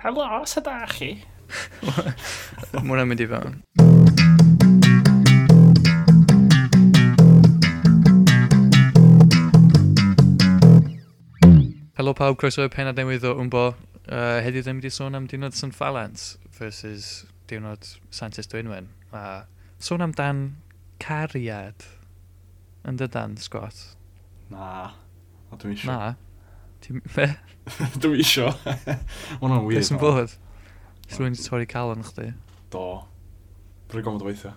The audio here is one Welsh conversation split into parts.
Pa los yda chi? Mwna mynd i fewn. Helo pawb, croeso i'r penad newydd o Wmbo. Uh, heddiw ddim wedi sôn am diwrnod St Falans versus diwrnod Santis Dwynwen. A sôn am dan cariad yn dydan, Scott. Na, o dwi'n siŵr. Na. Ti'n... Be? Dwi isio. Mae hwnna'n Beth sy'n bod? Rwy'n wedi torri calon chdi. Do. Rwy'n gofod o weithio.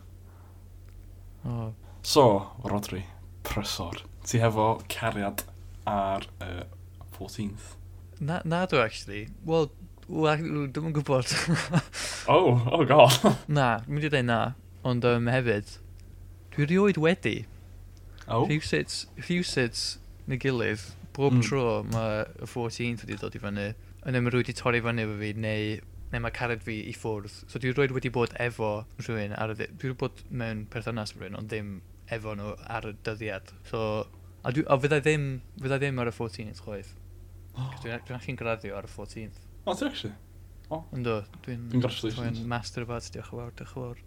O. So, Rodri, prysor. Ti hefo cariad ar uh, 14th. Na, na dwi, actually. Wel, dwi'n yn gwybod. oh, oh god. na, dwi'n mynd i dweud na. Ond um, hefyd, dwi rioed wedi. Oh? Rhywsut, rhywsut neu gilydd bob mm. tro mae y 14th wedi dod i fyny, yn ymwneud wedi torri fyny efo fi, neu, neu mae cared fi i ffwrdd. So dwi roed wedi bod efo rhywun, ar y, dwi wedi bod mewn perthynas rhywun, ond ddim efo nhw ar y dyddiad. So, a, dwi, a fydda ddim, fydda ddim ar y 14th chwaith. Oh. Dwi'n dwi allan graddio ar y 14th. O, ti actually? O. Ynddo, dwi'n... Congratulations. Dwi'n master of arts, diolch yn fawr, diolch yn fawr.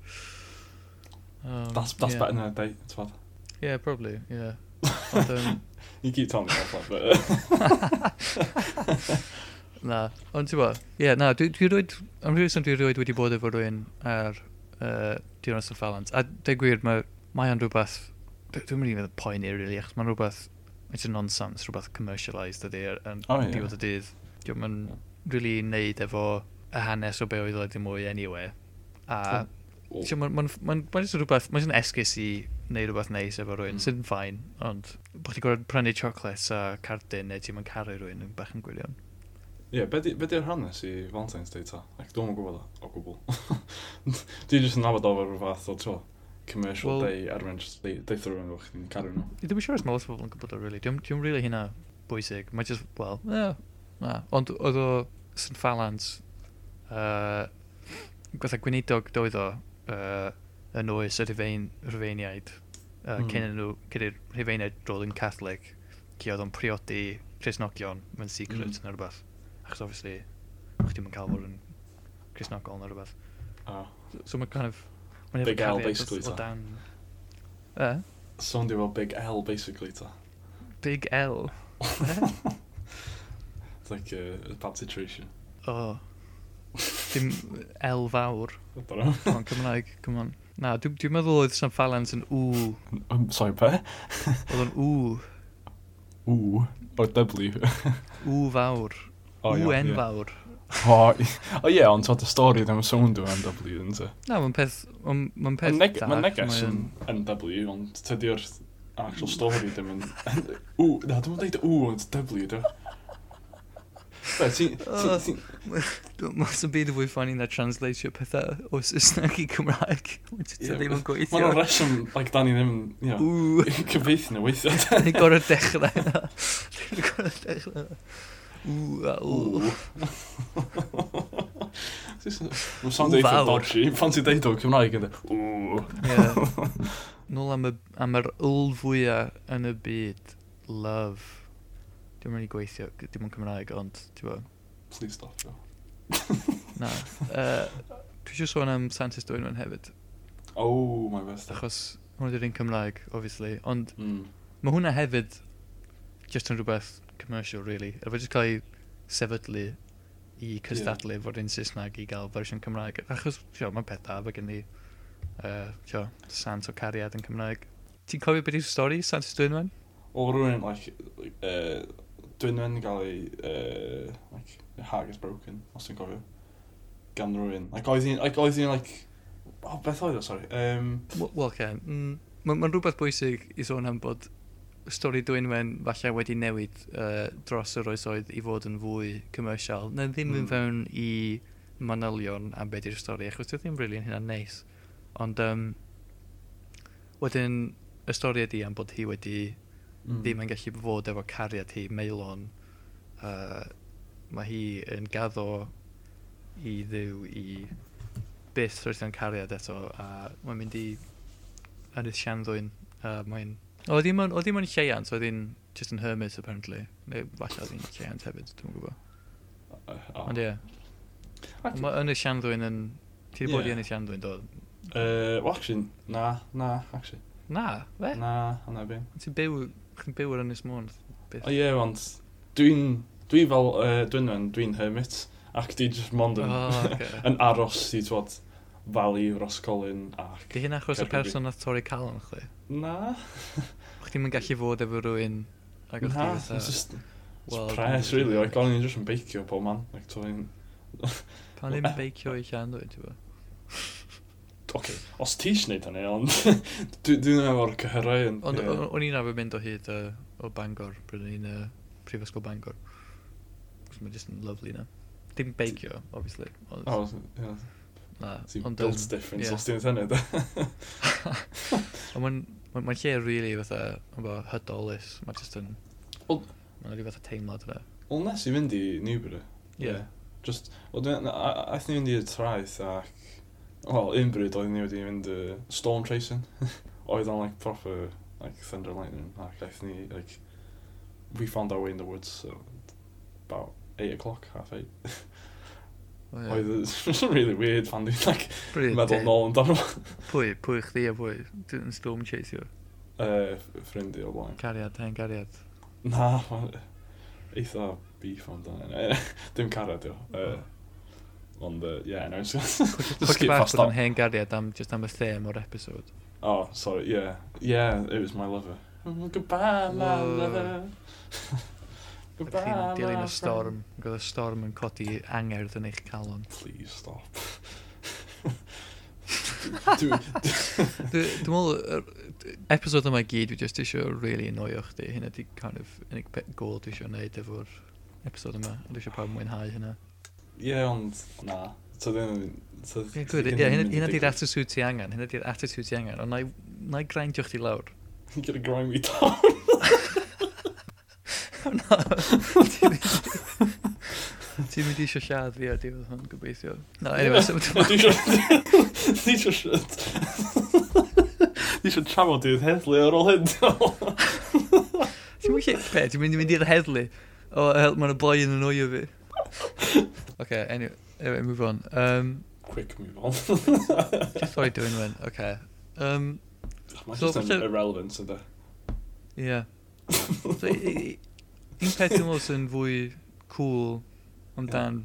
Um, that's that's yeah. better than a date, twad. Yeah, probably, yeah. Ond, um, You keep telling me that, but... na, ond ti'n bod, ie, yeah, na, dwi, dwi rwyd, am rhywbeth sy'n dwi rwyd wedi bod efo rhywun ar uh, Diwrnod St Falans, a deg gwir, mae ma o'n rhywbeth, dwi'n mynd i fydd poeni, really, achos mae'n rhywbeth, it's a nonsense, rhywbeth commercialised ydy, yn oh, yeah. diwedd y dydd. Dwi'n mynd really neud efo y hanes o be oedd wedi mwy anyway. A, oh. oh. mae'n ma, ma, ma, ma, ma, ma, ma, ma, ma, neud rhywbeth neis efo rhywun, mm. sydd yn ffain, ond bod ti'n gwrdd prynu chocolates a cardyn neu ti'n mynd caru rhywun yn bach yn gwirion. Ie, yeah, be di'r hanes i Valentine's Day ta? Ac dwi'n gwybod o gwbl. Dwi'n jyst yn nabod o fel rhywbeth o tro commercial well, day arwain, just deitha rhywun o'ch chi'n caru nhw. Dwi'n siŵr os mae lot o bobl yn gwybod o, really. Dwi'n dwi really hynna bwysig. Mae just, well, yeah, na. Ond oedd o St Falans, uh, gwethaf gweinidog doedd o, uh, yn oes y rhyfein, rhyfeiniaid, uh, mm. cyn nhw, gyda'r rhyfeiniaid drol yn Catholic, lle oedd o'n priodi Cresnogion mewn secret mm. neu rhywbeth. Achos obviously, chdi ddim yn cael fod yn Cresnogol neu rhywbeth. Oh. So so mae kind of... mae'n Big L basically ta. Down... Uh? Sondio fel Big L basically ta. Big L? It's like a, a bad situation. Oh. Dim L fawr. o'n Cymraeg, come on. Na, dwi'n dwi meddwl oedd Sam Falans yn ww. Um, sorry, pe? oedd o'n ww. Ww? O'r W? ww fawr. O, ww yeah, en yeah. fawr. O, o ie, ond oedd y stori ddim yn sownd yw NW, yn te? Na, mae'n peth... Mae'n ma peth neg da. Mae'n neges yn NW, ond tydi'r actual stori ddim yn... Ww, na, dwi'n dweud ww, ond W, dwi'n Mae'n sy'n byd y fwy ffani na translatio pethau o Saesneg i Cymraeg. Ti'n ddim yn gweithio. Mae'n reswm, like, da ni ddim cyfeithio nhw weithio. Ni gorau dechrau. Ni gorau dechrau. Ww, a ww. Mae'n sound eitha dodgy. Pan ti'n deud o Cymraeg yn dweud, ww. Nôl am, y, am yr wl fwyaf yn y byd, love. Dwi'n mynd i gweithio, dim ond Cymraeg, ond ti'n bod... Please stop, jo. Na. Uh, dwi eisiau sôn am Santis Dwynwen hefyd. Oh, my best. Achos hwnna di'r un Cymraeg, obviously. Ond mm. mae hwnna hefyd just yn rhywbeth commercial, really. A fe jyst cael ei sefydlu i cystadlu yeah. fod yn Saesneg i gael fersiwn Cymraeg. Achos, sio, mae'n peth da, fe gen i, uh, sio, sant o cariad yn Cymraeg. Ti'n cofio beth yw'r stori, Sant Dwynwen? O, rwy'n, like, uh, Dwi'n mynd i gael ei uh, like, heart haggis broken, os dwi'n cofio. Gan rhywun. Like, oedd hi'n, like, oedd hi'n, like, oh, beth oedd o, sorry. Um... Wel, ce, mm, mae'n ma rhywbeth bwysig i sôn am bod stori dwynwen falle wedi newid uh, dros yr oesoedd i fod yn fwy commercial. Na ddim mm. yn fewn i manylion am beth yw'r stori, achos dwi ddim rili really yn hynna'n neis. Ond um, wedyn y stori ydi am bod hi wedi mm. ddim yn gallu fod efo cariad hi meilon uh, mae hi yn gaddo i ddiw i byth roedd yn cariad eto a mae'n mynd i Ynys Sianddwyn. uh, mae'n o ddim yn, o ddim yn lleiant oedd hi'n just yn hermit apparently neu falle oedd hi'n lleiant hefyd dwi'n gwybod Uh, oh. ond ie mae yn y Siandwyn yn ti wedi bod i yn y Siandwyn do? Uh, well actually na na actually Na, fe? Na, hwnna fi. Ti'n byw chi'n byw ar Ynys Môn? O ie, ond dwi'n dwi fel, uh, dwi'n dwi'n dwi hermit, ac di just mond yn, oh, okay. yn aros i, twod, Fali, Roscolyn ac... Di hyn achos y person nath torri calon chdi? Na. Chdi ddim gallu fod efo rhywun ac oedd Na, it's just... Well, pres, really. Like, o'n i'n just yn beicio, pob man. Like, to i'n... Pan ni'n beicio i llan, dwi'n ti bo? okay, os ti eisiau gwneud hynny, ond dwi'n efo'r cyhyrau. Ond yeah. o'n i'n arfer mynd o hyd uh, o Bangor, bryd o'n i'n uh, prifysgol Bangor. Cos mae'n just yn lovely na. Dim beigio, obviously. Ond, oh, yeah. Na, so ond, built um, difference yeah. os ti'n hynny, da. ond mae'n ma, ma lle really fatha, efo hydolus, mae'n just yn... Mae'n rhyw fatha teimlad yna. Wel, nes i fynd i Newbury. Yeah. yeah. Just, well, dwi'n... Aeth ni fynd i'r traeth ac... I, Wel, un bryd oedd ni wedi mynd uh, storm tracing. oedd o'n like proper like, thunder lightning. Ac like, ni, like, we found our way in the woods, so about 8 o'clock, half 8. Oh, yeah. Oedd yn really weird fan dwi'n like, Brilliant, meddwl nôl amdano. pwy, pwy chdi a pwy? Dwi'n storm chase yw? Uh, ffrindi o blaen. Cariad, hen cariad. Na, ma, eitha beef amdano. Dim cariad yw. Uh, oh. Ond, uh, yeah, no, just, just skip past that. hen gariad am, just am y them o'r episode. Oh, sorry, yeah. Yeah, it was my lover. Mm, goodbye, my lover. Goodbye, my lover. dilyn y storm, Gwyd y storm yn codi angerdd yn eich calon. Please stop. Dwi'n meddwl, episode yma gyd, dwi just eisiau really annoio chdi. Hynna di kind of unig gol dwi eisiau gwneud efo'r episode yma. Dwi eisiau pawb mwynhau hynna. Ie, ond na. So ddim... Ie, gwyd, ie, hynna di'r attitude ti angen, hynna di'r attitude ti angen, ond na, na i grindio chdi lawr. You're gonna grind me down. Ti'n mynd i eisiau siad fi a di fod hwn gobeithio. No, anyway, so... Dwi eisiau siad. Dwi eisiau trafod i'r heddlu ar ôl hyn. Ti'n mynd i... Be, ti'n mynd i mynd i'r heddlu? O, oh, mae'n y boi yn yn oio fi. okay, anyway, anyway, move on. Um, Quick move on. sorry, doing when. Okay. Um, Mae'n so, just so, irrelevant ydy. Yeah. so, un peth dwi'n meddwl sy'n fwy cool amdan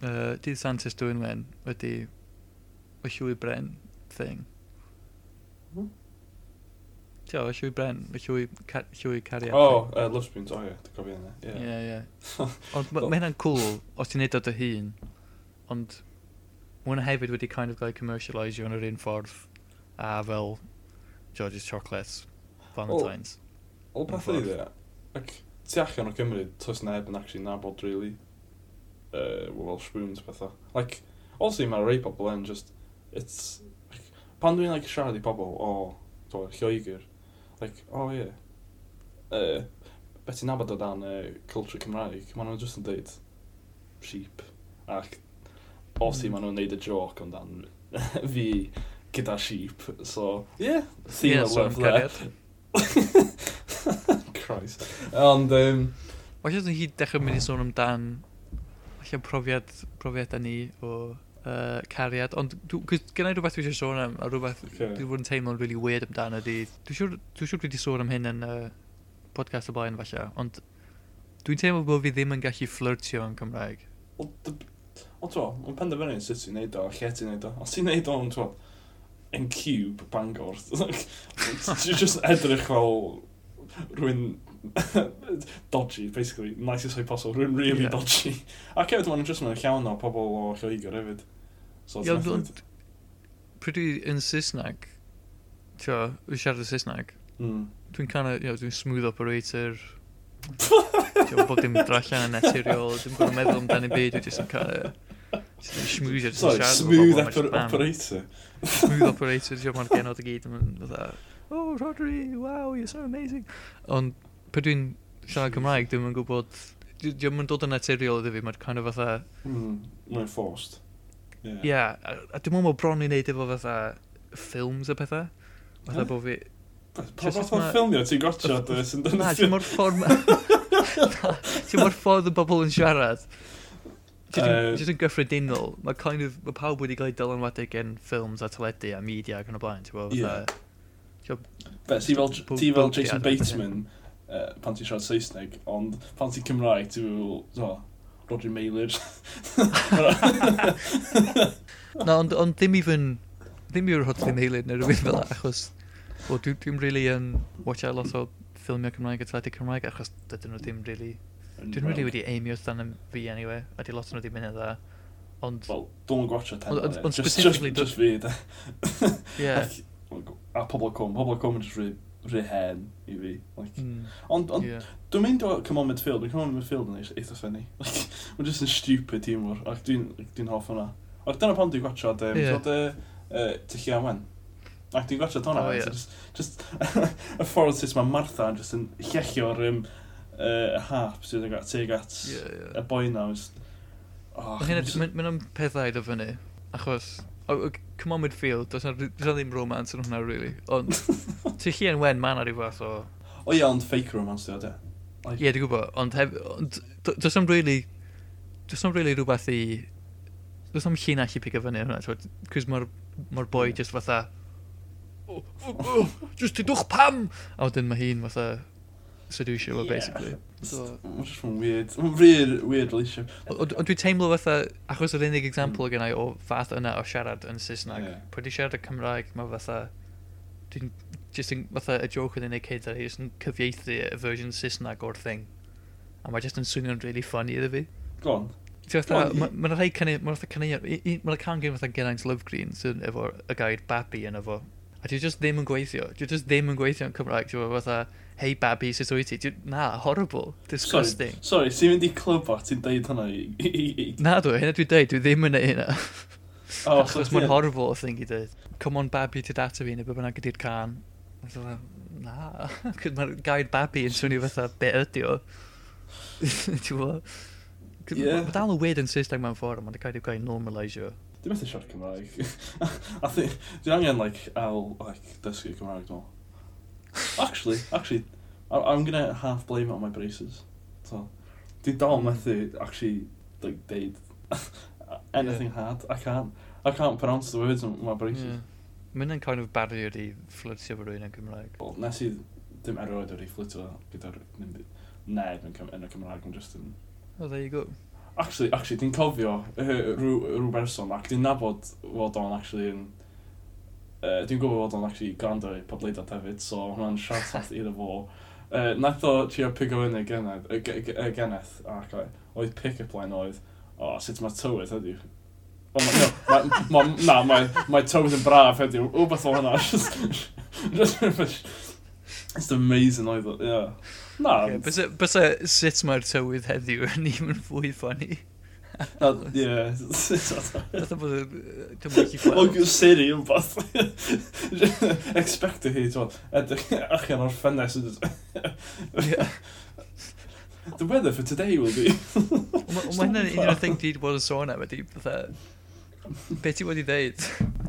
yeah. uh, dydd Santos dwi'n wen wedi y llwy bren thing. Mm. Tio, y llwy Bren, y llwy, ca, llwy cariad. O, oh, uh, Love o oh, ie, yeah, dwi'n cofio hynny. Ie, yeah. ie. Yeah, ond mae hynna'n cool os ti'n neud o dy hun, ond mae hwnna hefyd wedi kind of gael commercialisio yn yr un ffordd a fel George's Chocolates, Valentine's. O, o beth ydy dde? Ac ti allan o Cymru, tos neb yn actually nabod, really. Uh, Welsh spoons, bethau. Like, also mae'r rei pobl yn just, it's... Like, pan dwi'n like, siarad i pobl o oh, Lloegr, like, oh ie, yeah. uh, beth ti'n nabod o dan uh, culture Cymraeg, maen nhw'n just yn dweud sheep, ac os i mm. maen nhw'n neud y joc amdan fi gyda sheep, so, yeah, theme yeah, of love there. Christ. Ond, um, Wel, hyd dechrau mynd i sôn amdan, lle profiad, profiad ni o uh, cariad, ond gyda i rhywbeth dwi eisiau sôn am, a rhywbeth okay. dwi wedi teimlo'n really weird amdano di. Dwi'n siŵr, dwi siŵr dwi wedi sôn am hyn yn uh, podcast o blaen falle, ond dwi'n teimlo bod fi ddim yn gallu flirtio yn Cymraeg. Ond tro, mae'n penderfynu sut ti'n neud o, a lle ti'n neud o. Os ti'n neud o'n tro, yn cube Bangor, ti'n just edrych fel rhywun dodgy, basically, nicest way possible, rwy'n really yeah. dodgy. A cefyd mae'n just yn llawn o pobl o Lloegr hefyd. So, yeah, ond, prydw yn Saesneg, tio, fi siarad y Saesneg, mm. dwi'n kind of, you know, dwi'n smooth operator, dwi'n bod dim drallan yn naturiol, dwi'n gwrdd meddwl amdani byd, dwi'n just yn kind of, Smooth, Sorry, smooth oper operator. smooth operator, dwi'n ma'r genod i gyd yn fatha, oh, Rodri, wow, you're so amazing. Ond pe dwi'n siarad Cymraeg, dwi'n yn gwybod... Dwi'n yn dod yn naturiol iddo fi, mae'n kind of fatha... Mm, mae'n forced. Ie, yeah. yeah, a, a dwi'n meddwl bron i wneud efo fatha ffilms a pethau. Fatha bod fi... Pa fath o'r ffilmio ti'n gotchad sy'n dynnu? Na, ti'n mor ffordd... Ti'n mor ffordd y bobl yn siarad. Jyst yn gyffredinol. Mae kind of, ma pawb wedi cael ei dylanwadu gen ffilms a teledu a media ac yn y blaen. Ti'n bod fatha... Ti fel Jason Bateman uh, pan ti'n siarad Saesneg, ond pan ti'n Cymraeg, ti'n meddwl, so, Roger Meilir. Na, ond, ond ddim even, ddim yw'r ddim Meilir neu rhywbeth fel achos well, dwi'n dwi really yn um, watch out lot o ffilmio Cymraeg a teledu Cymraeg, achos dydyn nhw ddim really... Dwi'n really wedi aimio stan dan fi anyway, a di lot nhw wedi mynd e dda. Ond... Wel, dwi'n gwatcha ten. Ond e. specifically... Just fi, da. Yeah. A pobl cwm, pobl cwm yn just really rehen i fi. Like, mm. Ond, on, yeah. dwi'n mynd o come on Midfield, dwi'n come on Midfield yn eitha ffynnu. Like, mae'n just yn stupid i mwr, ac dwi'n dwi hoff hwnna. Ac dyna pan dwi'n gwachio, um, yeah. dod e, uh, Tyllu Awen. Ac dwi'n gwachio hwnna, oh, yeah. so just, just y ffordd sut mae Martha yn just yn llechio'r um, uh, harp sydd yn teg at yeah, yeah. y boi na. Mae'n oh, hynny, mae'n am pethau iddo fyny, achos come on midfield, does na, does na ddim romance yn hwnna, really. Ond, ti chi yn wen, mae'n na i fath o... O ie, ond fake romance, dwi o, de. Ie, dwi'n gwybod, ond, hef, ond does na'm really... Does na'm really rhywbeth i... Does na'm llun allu pigo fyny hwnna, twyd. cos mae'r ma boi just fatha... Oh, oh, oh, just i pam! A wedyn mae hi'n fatha seducio fo, yeah. basically. So, Mae'n just uh, oh, from weird. Mae'n rhyr weird relationship. Ond dwi'n teimlo fatha, achos yr unig example mm. gennau i o fath yna o siarad yn Saesneg, yeah. pwy di siarad y Cymraeg, mae fatha, dwi'n just yn, fatha y joke yn unig hyd, a just yn cyfieithu y version Saesneg o'r thing. A mae just yn swnio'n really funny iddo fi. Go on. Mae'n rhai cynnig, mae'n rhai cynnig, mae'n rhai can gen fatha Geraint Lovegreen sy'n efo y gair babi yn efo, a dwi just ddim yn gweithio. Dwi just ddim yn gweithio yn Cymraeg. Dwi fatha, hey babi, sut wyt ti? Dwi, na, horrible. Disgusting. Sorry, sorry ti'n mynd i clwb o, ti'n deud hwnna i... na, dwi, hynna dwi'n deud, dwi ddim yn ei hynna. Oh, Achos mae'n horrible o thing i dweud. Come on, babi, ti'n data fi, neu beth bynnag ydy'r can. Na, cos mae'r gair babi yn swnio fatha, be ydi o? Ti'n gwybod? Yeah. Mae dal yn weird yn Saesneg mewn ffordd, mae'n cael ei gael normalisio. Dwi'n methu siarad Cymraeg. a dwi'n angen, like, awl, like, dysgu Cymraeg, dwi'n Actually, actually, I'm gonna half blame it on my braces. So, dwi'n dal methu, actually, like, deud anything yeah. hard. I can't, I can't pronounce the words on my braces. Yeah. Mae'n yn kind of barrier i fflirtio fo rwy'n yn Gymraeg. Wel, nes i ddim erioed wedi fflirtio gyda'r neb yn y Cymraeg, yn just yn... Oh, there you go actually, actually, dwi'n cofio rhyw, rhyw berson ac dwi'n nabod fod o'n actually yn... Uh, dwi'n gwybod fod o'n actually gwrando i podleidiad hefyd, so hwnna'n shout out iddo fo. Uh, nath o trio pigo fyny genedd, y geneth, ac oedd pick-up line oedd, o, oh, sut mae tywydd heddiw. O, ma, ma, ma, na, mae ma tywydd yn braf heddiw, o, beth o hwnna. just, Just, just, It's amazing oedd o, ie. Na. Bysa sut mae'r tywydd heddiw yn ni'n mynd fwy ffynnu. Ie. Dwi'n bod yn... Dwi'n mynd i fflaen. O'n siri yn fath. Expecto hi, ti'n edrych allan o'r ffennes. The weather for today will be... Mae hynny'n un o'r thing ti wedi bod yn sôn am ydi, bethau... Be ti wedi dweud?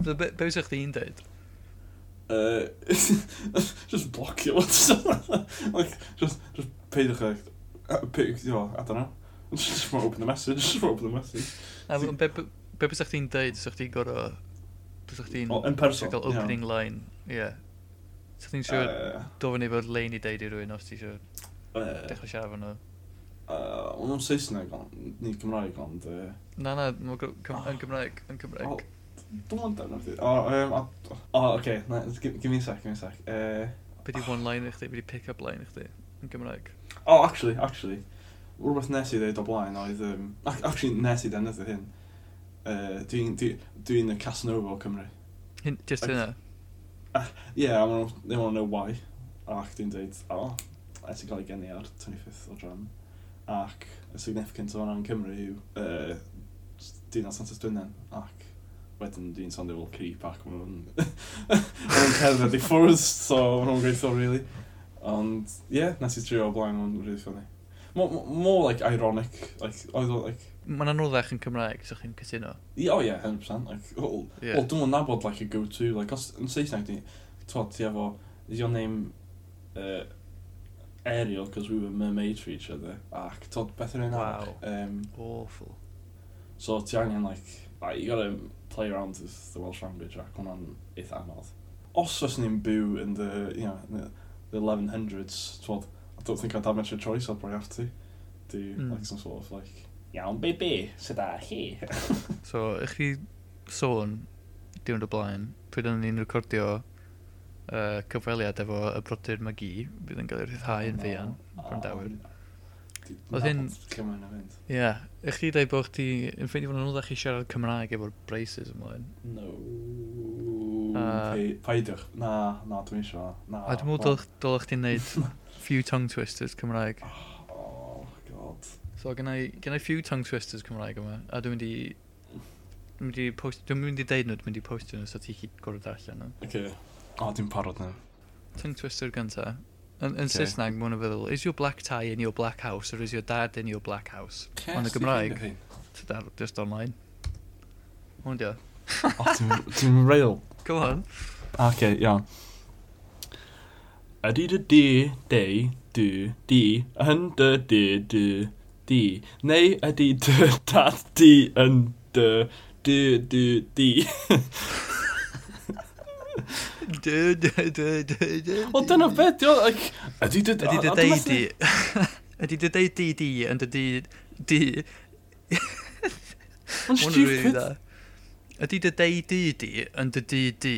Be wysach chdi'n dweud? Uh, just blocio lot. like, just, just peidwch eich, you know, I don't know. Just want open the message, just want open the message. A um, be, be, be bys chdi'n deud, sa'ch chdi'n gorau, bys chdi'n... Yn person, cael opening line, ie. Yeah. Sa'ch chdi'n siŵr uh, dofyn i fod lein i deud i rhywun os ti siŵr uh, dechrau siarad fan nhw. Uh, Ond o'n Saesneg, ni Cymraeg ond... Uh... Na, na, yn Cymraeg, yn Cymraeg. Dwi'n mynd amdano chdi. O, um, o, o oce, okay. give me a sec, give me a sec. Uh, be di ah. one line i chdi, be di pick-up line i chdi yn Gymraeg? O, oh, actually, actually. Rhywbeth nes i ddeud o blaen oedd... Um, actually, nes i ddeud hyn. Uh, Dwi'n dwi, dwi y Casanova o Cymru. Hyn, just hynna? Yeah, I want, they want to know why. Ac dwi'n dweud, o, oh, eto gael ei geni ar 25th o dram. Ac y significant o hwnna yn Cymru yw uh, dinas Santos Dwynen. Ac wedyn dwi'n sondio fel creep ac maen nhw'n cerdded i ffwrdd, so maen nhw'n gweithio, really. Ond, ie, yeah, nes i trio o blaen, maen nhw'n really funny. More, like, ironic, like, oedd o, like... Mae'n anoddach yn Cymraeg, so chi'n cytuno? I, o oh, ie, yeah, 100%. Like, well, yeah. well, dwi'n nabod, like, a go-to. Like, os, yn Saesneg, di, twod, ti efo, is your name, uh, Ariel, because we were mermaids for each other. Ac, twod, beth yn wow. um, Awful. So ti angen, like, like, you gotta play around with the Welsh language ac hwnna'n eitha anodd. Os os ni'n byw in the, you know, the, the 1100s, twod, I don't think I'd have much of a choice, I'd probably have to do mm. like some sort of like, iawn, be be, sydd a chi. so, ych chi sôn, diwrnod o blaen, pryd o'n ni'n recordio uh, cyfweliad efo y brodyr Magi, bydd yn cael ei rhyddhau yn no, fian, Brondawyr. Oedd hyn... Cymaint o fynd. Ie. Yeah. Ych chi dweud bod chdi yn ffeindio bod nhw'n ddech chi siarad Cymraeg efo'r braces ymlaen? No. Uh, Paidwch. Na, na, dwi'n sio. Na. A dwi'n mwyn dylech chdi'n neud few tongue twisters Cymraeg. Oh, oh god. So, gen i, gen i few tongue twisters Cymraeg yma, a dwi'n mynd i... Dwi'n mynd i post... Dwi'n mynd i deud nhw, dwi'n mynd i postio nhw, so ti'n gorau darllen nhw. Oce. Okay. O, oh, dwi'n parod nhw. Tongue twister gyntaf. Yn, yn okay. Saesneg, mae'n feddwl, is your black tie in your black house, or is your dad in your black house? Ces, Ond y Gymraeg, just online. Hwn di o. Ti'n real? Go on. Ok, iawn. Ydy dy di, de, dy, di, yn dy, di, dy, di. Neu ydy dy, dad, di, yn dy, dy, dy, di. Dy, dy, dy, dy, dy. Wel, dyna beth, di o, like... Ydy dy deud di... Ydy dy deud di di yn dy di... Di... Ond stupid. Ydy dy deud di di yn dy di di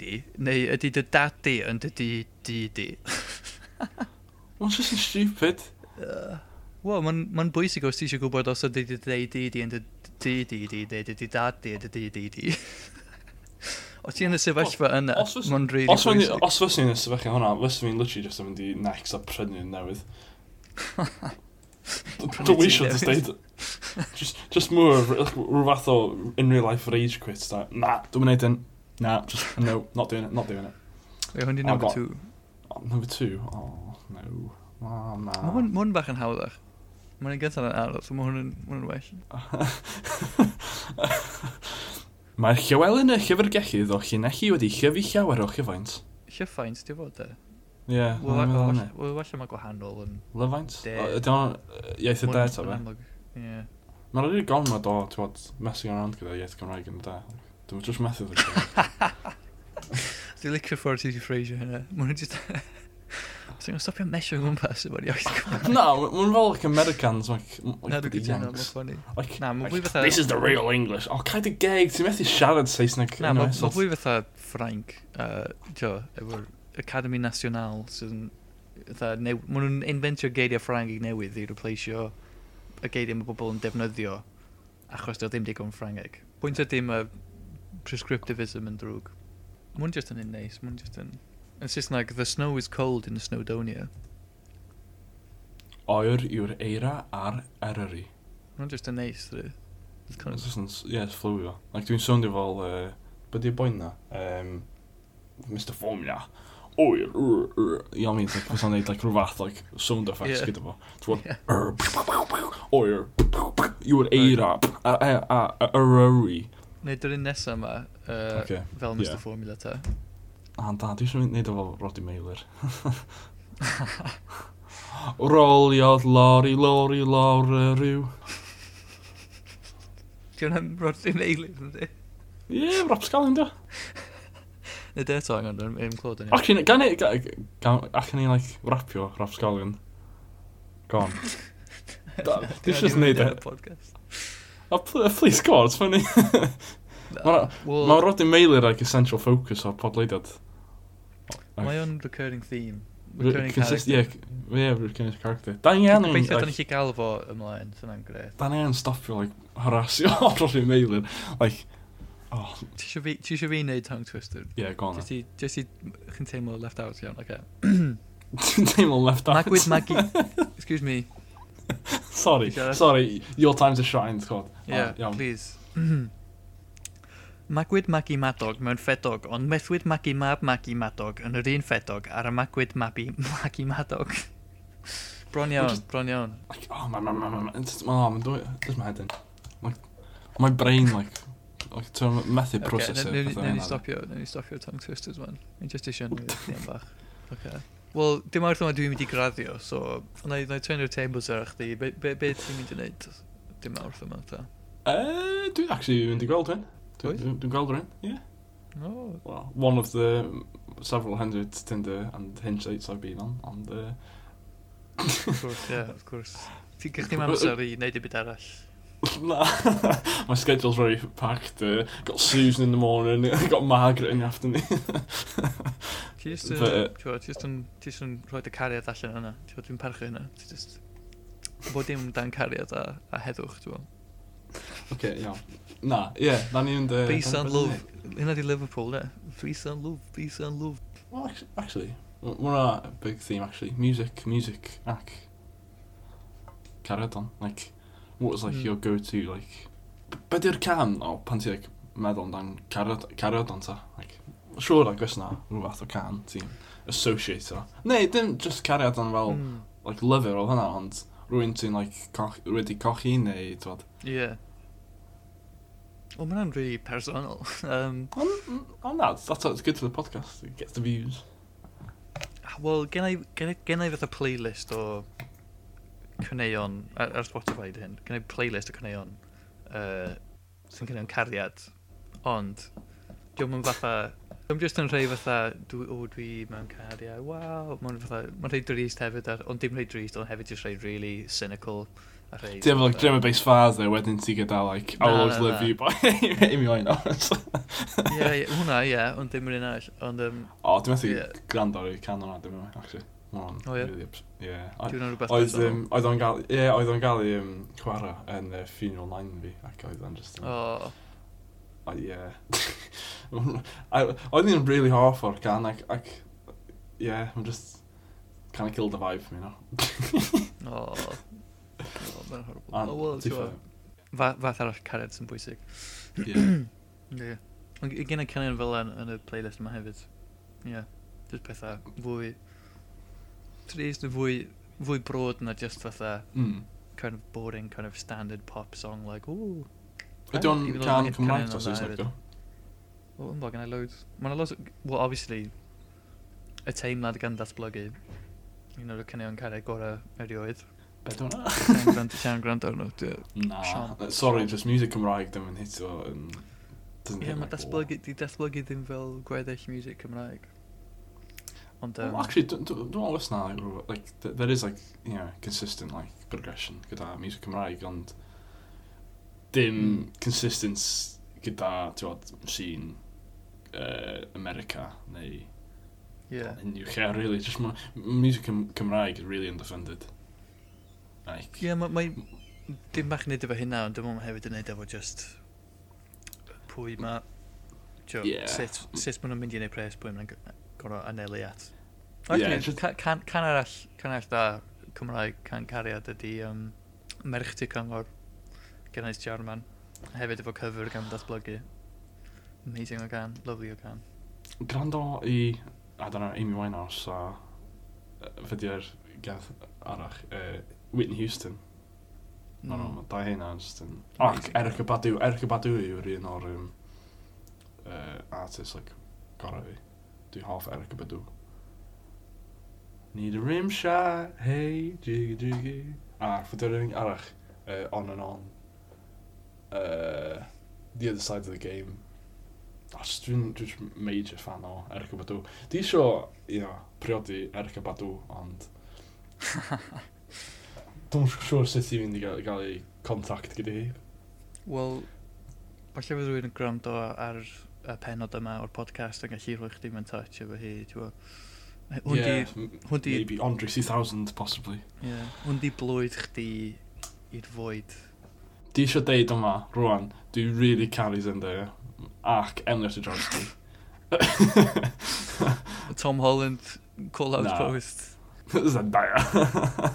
di, neu ydy dy dadi yn dy di di di. Ond just yn stupid. Wel, mae'n bwysig os ti eisiau gwybod os ydy dy deud di di yn dy di di di, neu dy di dadi yn dy di di di. Os ti yn y sefyllfa yna, mae'n rili really bwysig. Os fyswn i'n y sefyllfa hwnna, fyswn i'n literally just yn mynd i next a prynu yn newydd. Dwi eisiau dy steid. Just, just rhyw fath o in real life rage quit. That. Na, dwi'n mynd yn. Na, just no, not doing it, not doing it. Ie, hwn di number got, two. Oh, number two? Oh, no. Oh, na. Mae hwn, hwn bach yn hawddach. Mae'n gyntaf yn arall, so mae hwn yn well. Mae'r Llywelyn y Llyfrgellydd o Llynelli wedi llyfu llawer o chyfaint. Llyfaint, di fod e? Ie. Wella mae gwahanol yn... Lyfaint? Ydy'n iaith y de, ta fe? Ie. Mae'n rhaid i gormod o, ti'n bod, messing around gyda iaith Gymraeg yn y de. Dwi'n just methu ddweud. Dwi'n licio ffordd ti'n ffreisio hynna. Mae'n just... Ti'n gwybod, stopio mesio gwmpas efo'r iaith Cymraeg. Na, mae'n fel like Americans, like, like Na, dwi'n gyda'n mynd ffynnu. Na, mae'n fwy fatha... This is the real English. O, oh, cael dy geg, ti'n methu siarad Saesneg. Na, mae'n fwy fatha Ffrainc, jo, efo'r Academy Nacional, sydd yn... Mae nhw'n inventio geiriau Ffrainc i newydd i replaceio y geiriau mae bobl yn defnyddio achos dwi ddim digon Ffrangeg. Pwynt ydy mae prescriptivism yn drwg. Mae'n just yn un neis, mae'n just yn... Yn Saesneg, the snow is cold in Snowdonia. Oer yw'r eira a'r eryri. Mae'n just yn neis, dwi. Kind of... Yn, yeah, it's fluid. Like, dwi'n soundio fel, uh, byddi y boen na? Um, Mr Formula. Oer, yr, yr. You know what I mean? Like, fysa'n neud, like, rhyw fath, like, sound effects yeah. gyda fo. Dwi'n, yr, oer, yw'r eira, e, a, a, a, a, a, a, a, a, a, a, a, a, a, a, a, a, a, a, A da, dwi eisiau mynd neud efo Roddy Mailer. Roliodd lori, lori, lawr y rhyw. Di hwnna'n Roddy Mailer, ynddi? Ie, yeah, rapsgal ynddo. Nid eto angen, yn clod yn iawn. Gan i, ac yn i, like, rapio rapsgalion. Go on. Dwi'n just neud e. Podcast. Oh, please, go on, it's funny. Mae'n well, ma rodyn meilir ag essential focus o'r podleidiad. Mae o'n recurring theme. Recurring Consist character. Ie, yeah, yeah, recurring character. Da ni yn... Gobeithio da ni chi gael fo ymlaen, sy'n yn gret. Da ni yn stopio, like, harasio o'r rodyn meilir. Like, oh. Ti eisiau fi wneud tongue twister? Yeah, go on. Just i, chi'n teimlo left out iawn, oce. Ti'n teimlo left out? Magwyd Maggie. Excuse me. sorry, sorry, your time to shine, Scott. Yeah, oh, please. Magwyd magu madog mewn ffedog, ond methwyd magu mab magu madog yn yr un ffedog ar y magwyd Mabi magu madog. bron iawn, bron iawn. Like, oh, my, my, my, my, it's, oh, I'm doing, just my head in. Like, my brain, like, like, to methu processor. Okay, newn ni stopio, newn ni stopio tongue twisters, man. Mae'n just eisiau nhw am bach. Okay. Wel, dim arth yma dwi'n mynd i graddio, so, na i turn your tables ar chdi. Be, be, be ti'n mynd i wneud dim arth yma, ta? Uh, dwi'n actually mynd i gweld hyn. Wyth? Dwi'n gweld rhywun, ie. Oh. Well, one of the several hundred Tinder and Hinge sites I've been on, And, Uh... of course, yeah, of course. Ti'n gych chi'n amser uh, i wneud i byd arall. Na, my schedule's very packed. Uh, got Susan in the morning, got Margaret in the afternoon. Ti just uh, yn rhoi dy cariad allan yna. Ti'n parchu hynna. Ti'n just... Bod dim dan cariad a, a heddwch, dwi'n okay, iawn. Na, ie, yeah, na ni'n... Uh, e, dy... Peace and love. Hynna di Liverpool, ne? Peace and love, peace and love. Well, actually, we're a big theme, actually. Music, music, ac... Caradon, like, what was, like, mm. your go-to, like... Be di'r can, o, oh, pan ti, like, meddwl amdan Caradon ta? Like, siwr like, oes na rhywbeth o can ti'n associate o. Neu, dim just Caradon fel, mm. like, lyfr o hynna, ond rwy'n sy'n like, coch, wedi cochi neu, twad. Ie. Yeah. Wel, mae'n really personal. Um, Ond, on na, that's, that's good for the podcast. It gets the views. Ah, wel, gen i, gen, gen i fatha playlist o cyneuon, ar, er, ar er Spotify di hyn, gen i playlist o cyneuon uh, sy'n cyneuon cariad. Ond, diolch yn fatha Dwi'n just yn rhai fatha, dwi, o, dwi mewn cariau, waw. Mae'n fatha, mae'n rhai drist hefyd, ar, ond dim rhai drist, ond hefyd just rhai really cynical. Dim like drama based fars dde, wedyn ti gyda like, I'll always love you, but i mi oen ond. Ie, hwnna, ie, ond dim rhywun all. Ond, um, o, dwi'n meddwl gwrando ar y can o'na, dim rhywun, actually. O, ie. Ie. Oedd o'n gael, ie, oedd o'n gael i chwarae yn funeral 9 fi, ac oedd o'n just... O, ie. yeah. Oedd ni'n really half o'r can, ac, ac, yeah, I'm just, kind of killed the vibe, you know. o, oh, God, mae'n horrible. And, oh, well, ti'n fath fa arall cared sy'n bwysig. Ie. Ie. Ond gen i cynnig fel yn, yn y playlist yma hefyd. Ie. Yeah. Just pethau fwy... Trist yn fwy, fwy brod na just fatha... Mm. Kind of boring, kind of standard pop song, like, ooh, Ydy o'n can Cymraeg ta Saesneg, do? Wel, yn bog yna loads. Mae'n lot... Well, obviously, y teimlad gan datblygu, un o'r cynnion carreg gorau erioed. Be dwi'n hwnna? Ti'n gwrando arno? Na, uh, sorry, just music Cymraeg ddim yn hito yn... Ie, mae datblygu, di datblygu ddim fel gweddill music Cymraeg. Ond, um, well, actually, dwi'n meddwl ysna, like, there is, like, you know, consistent, like, progression gyda music Cymraeg, ond dim mm. consistence gyda, ti'n sîn uh, America, neu yeah. unrhyw lle, really. Just ma, music Cym Cymraeg is really underfunded. Like, yeah, mae ma, dim bach yn neud efo hynna, ond dim ond hefyd yn neud efo just pwy mae Joe, yeah. sut, sut maen nhw'n mynd i wneud pres pwy maen nhw'n gorfod anelu at. Oes yeah, just... can, can arall, can arall da Cymraeg can cariad ydy um, merch ti cyngor gynnais Jarman, hefyd efo cyfr gan datblygu. Amazing o gan, lovely o gan. Grando i, I don't know, Amy Winehouse a fyddi'r gath arach, uh, Whitney Houston. No, no, mae dau hynna just yn... Ac Eric y Badiw, Eric y yw'r un o'r um, uh, artist, like, gorau fi. Dwi hoff Erica Badu. Need a rim shot, hey, jiggy jiggy. A fydy'r un arach, uh, On and On, uh, The Other Side of the Game. Os dwi'n dwi major fan o Erica Badu. Di isio, you know, priodi Erica Badu, ond... dwi'n siŵr sut i fynd i gael, gael ei contact gyda hi. Wel, falle fydd rhywun yn gwrando ar y penod yma o'r podcast yn gallu rhoi chdi mewn touch efo hi, ti'n Hwn yeah, di... Maybe Andre 3000, possibly. Yeah, hwn di blwydd chdi i'r fwyd di eisiau deud yma, rwan, dwi really caru Zendaya, e. ac Emily Johnson. Tom Holland, call out nah. post. Zendaya.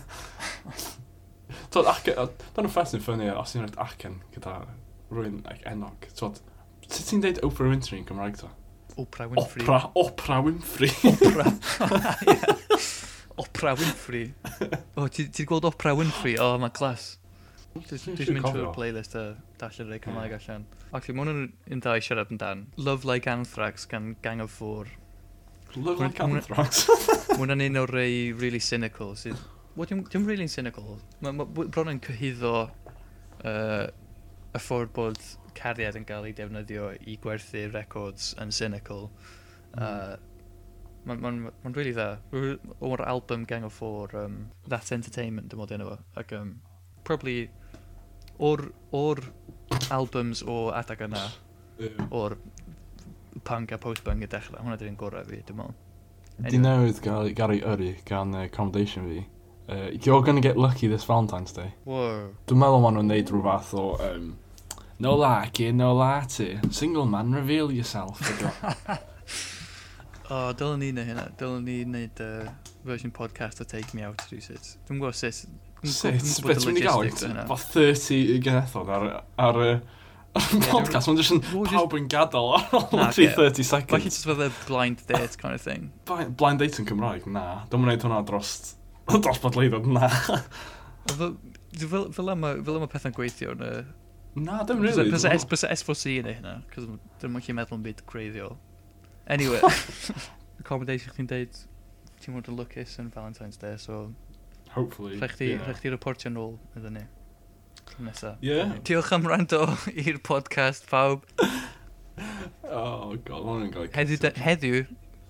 Tod, acen, dan nhw'n ffes yn ffynnu e, os ti'n rhaid acen gyda rwy'n like, enog. Tod, sut ti'n deud Oprah Winfrey yn Gymraeg ta? Oprah Winfrey. Oprah, Oprah Winfrey. Oprah. yeah. Oprah Winfrey. O, oh, ti'n ti gweld Oprah Winfrey? O, oh, mae'n clas. Dwi'n mynd trwy'r playlist a dallir rei Cymraeg allan. Ac mae hwnnw'n yn dda i siarad amdan. Love Like Anthrax gan Gang of Four. Love Like Anthrax? Mae hwnna'n un o'r rei really cynical. Sydd... Wel, dim really cynical. Mae bron yn cyhyddo uh, y ffordd bod cariad yn cael ei defnyddio i gwerthu records yn cynical. Mm. Uh, Mae'n ma, ma, ma really dda. O'r album Gang of Four, um, That Entertainment, dim ond enw fo. Ac um, probably o'r, or albums o adag yna, yeah. o'r punk a post-punk y dechrau, hwnna dyn ni'n gorau fi, dim ond. Anyway. Di newydd gael, gael ei yrru gan uh, accommodation fi. Uh, you're gonna get lucky this Valentine's Day. Wow. Dwi'n meddwl maen nhw'n neud rhywbeth o... Um, no la, kid, no la ti. Single man, reveal yourself. o, oh, dylwn ni neud hynna. Dylwn ni neud uh, version podcast o Take Me Out rhywsyd. Dwi'n gwybod sut Sut? Beth ti'n mynd i gael? Fa 30 genethod ar, ar, ar y podcast. Mae'n just yn pawb yn gadael ar ôl 30 seconds. Like it's with blind date kind of thing. Blind date yn Cymraeg? Na. Dwi'n mynd hwnna dros, dros bodleiddod. Na. Fel yma pethau'n gweithio yn y... Na, dim rili. Bys S4C yn ei hynna, cos dwi'n mwyn chi'n meddwl yn byd creiddiol. Anyway, accommodation chi'n deud, ti'n mwyn yn lwcus yn Valentine's Day, so hopefully. Rhaid chdi, yeah. chdi reportio nôl iddyn ni. Nesa. Yeah. Diolch am rando i'r podcast, pawb. oh, god, ma'n yn gael heddiw, da, heddiw,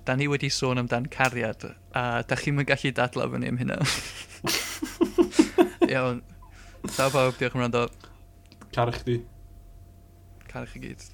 da ni wedi sôn amdan cariad, a da chi'n mynd gallu dadla fyny am hynna. Iawn. Da pawb, diolch am rando. Carach di. Carach i gyd.